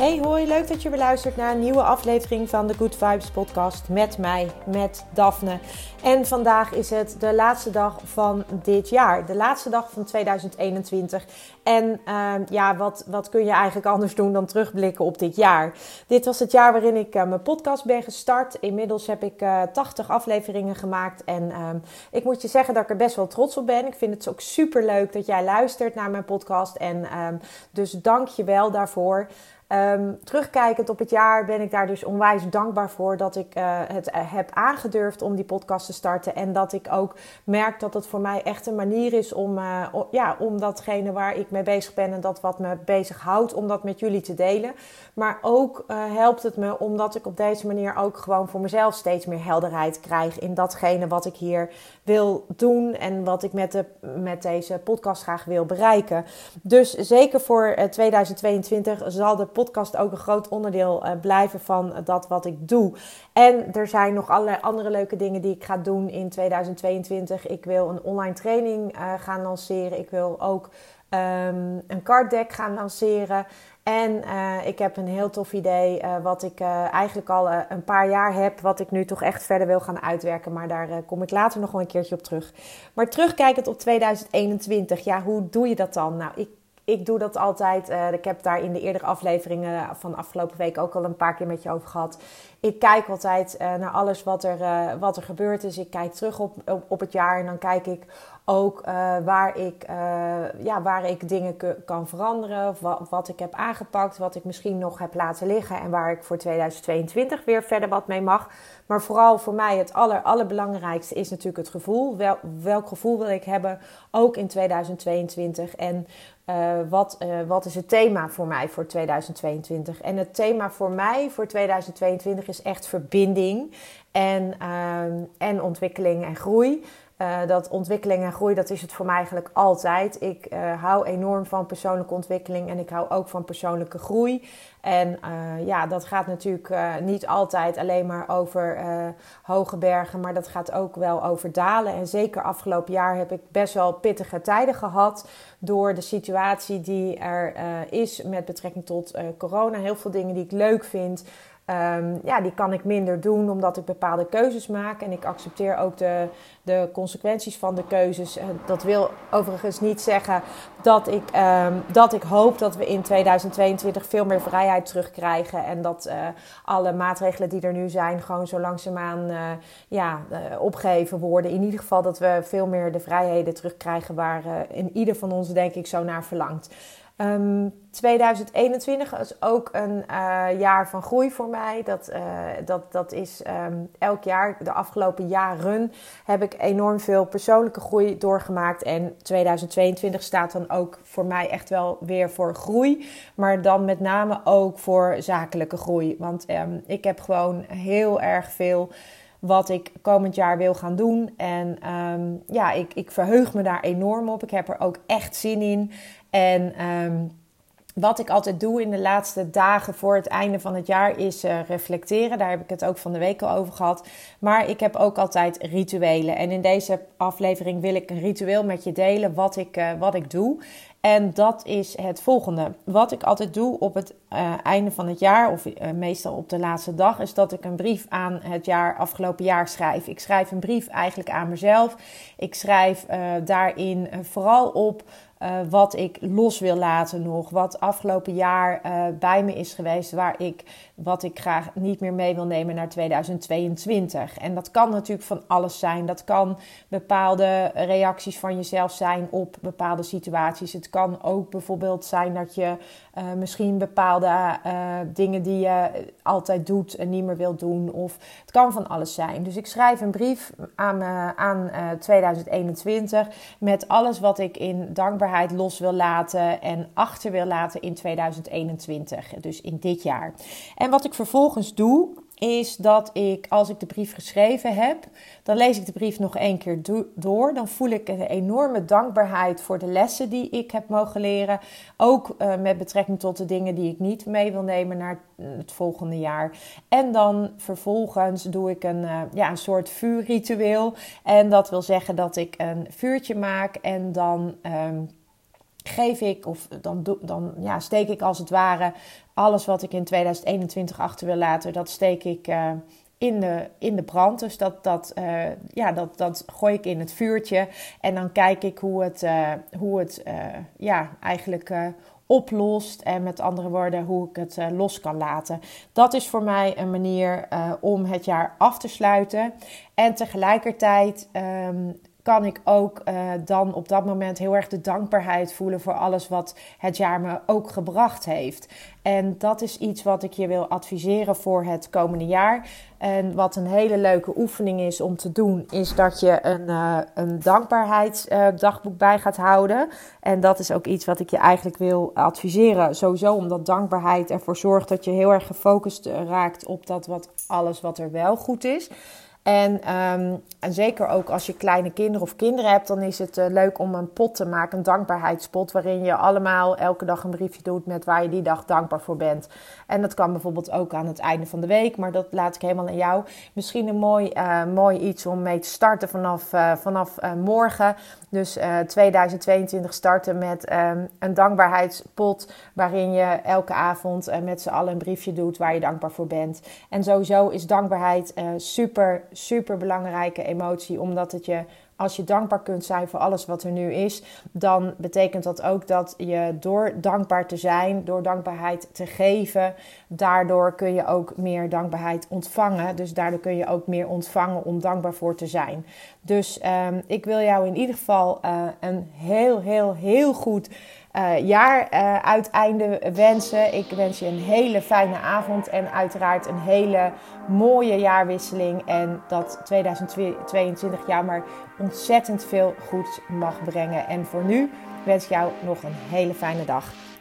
Hey hoi, leuk dat je weer luistert naar een nieuwe aflevering van de Good Vibes podcast met mij, met Daphne. En vandaag is het de laatste dag van dit jaar, de laatste dag van 2021. En uh, ja, wat, wat kun je eigenlijk anders doen dan terugblikken op dit jaar? Dit was het jaar waarin ik uh, mijn podcast ben gestart. Inmiddels heb ik uh, eh, 80 afleveringen gemaakt en ehm, ik moet je zeggen dat ik er best wel trots op ben. Ik vind het ook super leuk dat jij luistert naar mijn podcast en ehm, dus dank je wel daarvoor. Um, terugkijkend op het jaar ben ik daar dus onwijs dankbaar voor dat ik uh, het uh, heb aangedurfd om die podcast te starten. En dat ik ook merk dat het voor mij echt een manier is om, uh, ja, om datgene waar ik mee bezig ben en dat wat me bezighoudt, om dat met jullie te delen. Maar ook helpt het me omdat ik op deze manier ook gewoon voor mezelf steeds meer helderheid krijg in datgene wat ik hier wil doen en wat ik met, de, met deze podcast graag wil bereiken. Dus zeker voor 2022 zal de podcast podcast ook een groot onderdeel uh, blijven van dat wat ik doe. En er zijn nog allerlei andere leuke dingen die ik ga doen in 2022. Ik wil een online training uh, gaan lanceren. Ik wil ook um, een card deck gaan lanceren. En ik heb een heel tof idee, wat ik eigenlijk al een paar jaar heb, wat ik nu toch echt verder wil gaan uitwerken. Maar daar kom ik later nog wel een keertje op terug. Maar terugkijkend op 2021, ja, hoe doe je dat dan? Nou, ik ik doe dat altijd. Uh, ik heb daar in de eerdere afleveringen van afgelopen week ook al een paar keer met je over gehad. Ik kijk altijd uh, naar alles wat er, uh, wat er gebeurd is. Ik kijk terug op, op, het jaar en dan kijk ik ook waar, ik, ja, waar ik dingen kan veranderen. Wat, ik heb aangepakt, wat ik misschien nog heb laten liggen. En waar ik voor 2022 weer verder wat mee mag. Maar vooral voor mij het aller, allerbelangrijkste is natuurlijk het gevoel. Wel, welk gevoel wil ik hebben, ook in 2022. En uh, wat, wat is het thema voor mij voor 2022? En het thema voor mij voor 2022 is echt verbinding en, uh, en ontwikkeling en groei. Uh, dat ontwikkeling en groei, dat is het voor mij eigenlijk altijd. Ik uh, hou enorm van persoonlijke ontwikkeling en ik hou ook van persoonlijke groei. En uh, ja, dat gaat natuurlijk niet altijd alleen maar over hoge bergen, maar dat gaat ook wel over dalen. En zeker afgelopen jaar heb ik best wel pittige tijden gehad door de situatie die er is met betrekking tot corona. Heel veel dingen die ik leuk vind. Um, ja, die kan ik minder doen omdat ik bepaalde keuzes maak. En ik accepteer ook de, de consequenties van de keuzes. Dat wil overigens niet zeggen dat ik, um, dat ik hoop dat we in 2022 veel meer vrijheid terugkrijgen. En dat uh, alle maatregelen die er nu zijn gewoon zo langzaamaan uh, ja, uh, worden. In ieder geval dat we veel meer de vrijheden terugkrijgen waar in ieder van ons denk ik zo naar verlangt. Um, ehm, 2021 is ook een uh, jaar van groei voor mij. Dat, uh, dat, dat is um, elk jaar, de afgelopen jaren, heb ik enorm veel persoonlijke groei doorgemaakt. En 2022 staat dan ook voor mij echt wel weer voor groei. Maar dan met name ook voor zakelijke groei. Want um, ik heb gewoon heel erg veel wat ik komend jaar wil gaan doen. En ja, ik, ik verheug me daar enorm op. Ik heb er ook echt zin in. En um, wat ik altijd doe in de laatste dagen voor het einde van het jaar is uh, reflecteren. Daar heb ik het ook van de week al over gehad. Maar ik heb ook altijd rituelen. En in deze aflevering wil ik een ritueel met je delen wat ik, uh, wat ik doe. En dat is het volgende. Wat ik altijd doe op het uh, einde van het jaar, of meestal op de laatste dag, is dat ik een brief aan het jaar, afgelopen jaar schrijf. Ik schrijf een brief eigenlijk aan mezelf. Ik schrijf daarin vooral op wat ik los wil laten nog. Wat afgelopen jaar bij me is geweest. Waar ik, wat ik graag niet meer mee wil nemen naar 2022. En dat kan natuurlijk van alles zijn. Dat kan bepaalde reacties van jezelf zijn op bepaalde situaties. Het kan ook bijvoorbeeld zijn dat je uh, misschien bepaalde dingen die je altijd doet en niet meer wilt doen. Of het kan van alles zijn. Dus ik schrijf een brief aan, aan 2021 met alles wat ik in dankbaarheid los wil laten en achter wil laten in 2021. Dus in dit jaar. En wat ik vervolgens doe, is dat ik, als ik de brief geschreven heb, dan lees ik de brief nog één keer door. Dan voel ik een enorme dankbaarheid voor de lessen die ik heb mogen leren. Ook uh, met betrekking tot de dingen die ik niet mee wil nemen naar het volgende jaar. En dan vervolgens doe ik een, uh, ja, een soort vuurritueel. En dat wil zeggen dat ik een vuurtje maak en dan. Um, geef ik, of dan, dan ja, steek ik als het ware alles wat ik in 2021 achter wil laten, dat steek ik uh, in, de, in de brand. Dus dat, dat, uh, ja, dat, dat gooi ik in het vuurtje. En dan kijk ik hoe het, uh, hoe het ja, eigenlijk oplost. En met andere woorden, hoe ik het los kan laten. Dat is voor mij een manier om het jaar af te sluiten. En tegelijkertijd um, kan ik ook uh, dan op dat moment heel erg de dankbaarheid voelen voor alles wat het jaar me ook gebracht heeft. En dat is iets wat ik je wil adviseren voor het komende jaar. En wat een hele leuke oefening is om te doen, is dat je een, uh, een dankbaarheidsdagboek bij gaat houden. En dat is ook iets wat ik je eigenlijk wil adviseren. Sowieso omdat dankbaarheid ervoor zorgt dat je heel erg gefocust raakt op dat wat alles wat er wel goed is. En, um, en zeker ook als je kleine kinderen of kinderen hebt, dan is het uh, leuk om een pot te maken, een dankbaarheidspot, waarin je allemaal elke dag een briefje doet met waar je die dag dankbaar voor bent. En dat kan bijvoorbeeld ook aan het einde van de week, maar dat laat ik helemaal aan jou. Misschien een mooi, uh, mooi iets om mee te starten vanaf, uh, vanaf morgen. Dus 2022 starten met um, een dankbaarheidspot, waarin je elke avond met z'n allen een briefje doet waar je dankbaar voor bent. En sowieso is dankbaarheid super super belangrijke emotie, omdat het je, als je dankbaar kunt zijn voor alles wat er nu is, dan betekent dat ook dat je door dankbaar te zijn, door dankbaarheid te geven, daardoor kun je ook meer dankbaarheid ontvangen. Dus daardoor kun je ook meer ontvangen om dankbaar voor te zijn. Dus um, ik wil jou in ieder geval uh, een heel, heel, heel goed uh, jaar uh, uiteinde wensen. Ik wens je een hele fijne avond en uiteraard een hele mooie jaarwisseling. En dat 2022 jaar maar ontzettend veel goeds mag brengen. En voor nu wens ik jou nog een hele fijne dag.